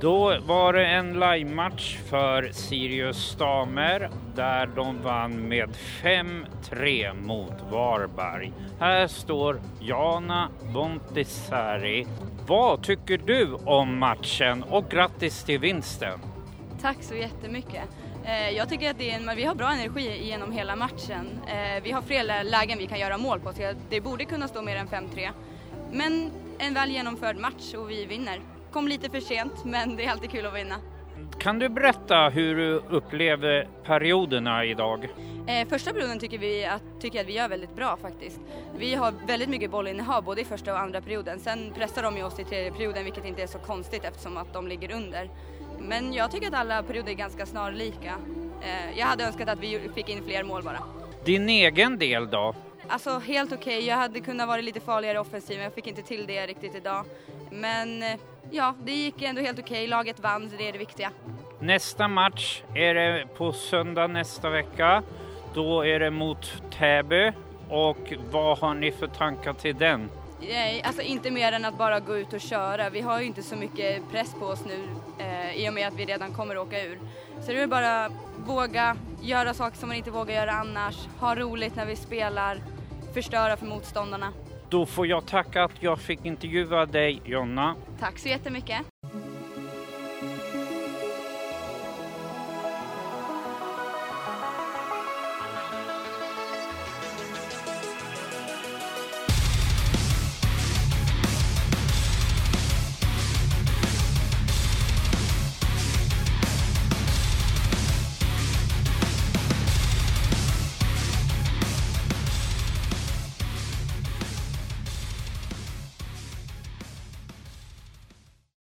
Då var det en livematch för Sirius damer där de vann med 5-3 mot Varberg. Här står Jana Bontisari. Vad tycker du om matchen och grattis till vinsten? Tack så jättemycket. Eh, jag tycker att det är en, vi har bra energi genom hela matchen. Eh, vi har fler lägen vi kan göra mål på så det borde kunna stå mer än 5-3. Men en väl genomförd match och vi vinner. Kom lite för sent men det är alltid kul att vinna. Kan du berätta hur du upplevde perioderna idag? Eh, Första perioden tycker, vi att, tycker jag att vi gör väldigt bra faktiskt. Vi har väldigt mycket bollinnehav både i första och andra perioden. Sen pressar de ju oss i tredje perioden vilket inte är så konstigt eftersom att de ligger under. Men jag tycker att alla perioder är ganska snarlika. Eh, Jag hade önskat att vi fick in fler mål bara. Din egen del då? Alltså helt okej, jag hade kunnat vara lite farligare offensiv men jag fick inte till det riktigt idag. Men eh, ja, det gick ändå helt okej. Laget vann, så det är det viktiga. Nästa match är det på söndag nästa vecka. Då är det mot Täby. Och vad har ni för tankar till den? Nej, alltså inte mer än att bara gå ut och köra. Vi har ju inte så mycket press på oss nu eh, i och med att vi redan kommer åka ur. Så det är bara våga göra saker som man inte vågar göra annars, ha roligt när vi spelar, förstöra för motståndarna. Då får jag tacka att jag fick intervjua dig Jonna. Tack så jättemycket.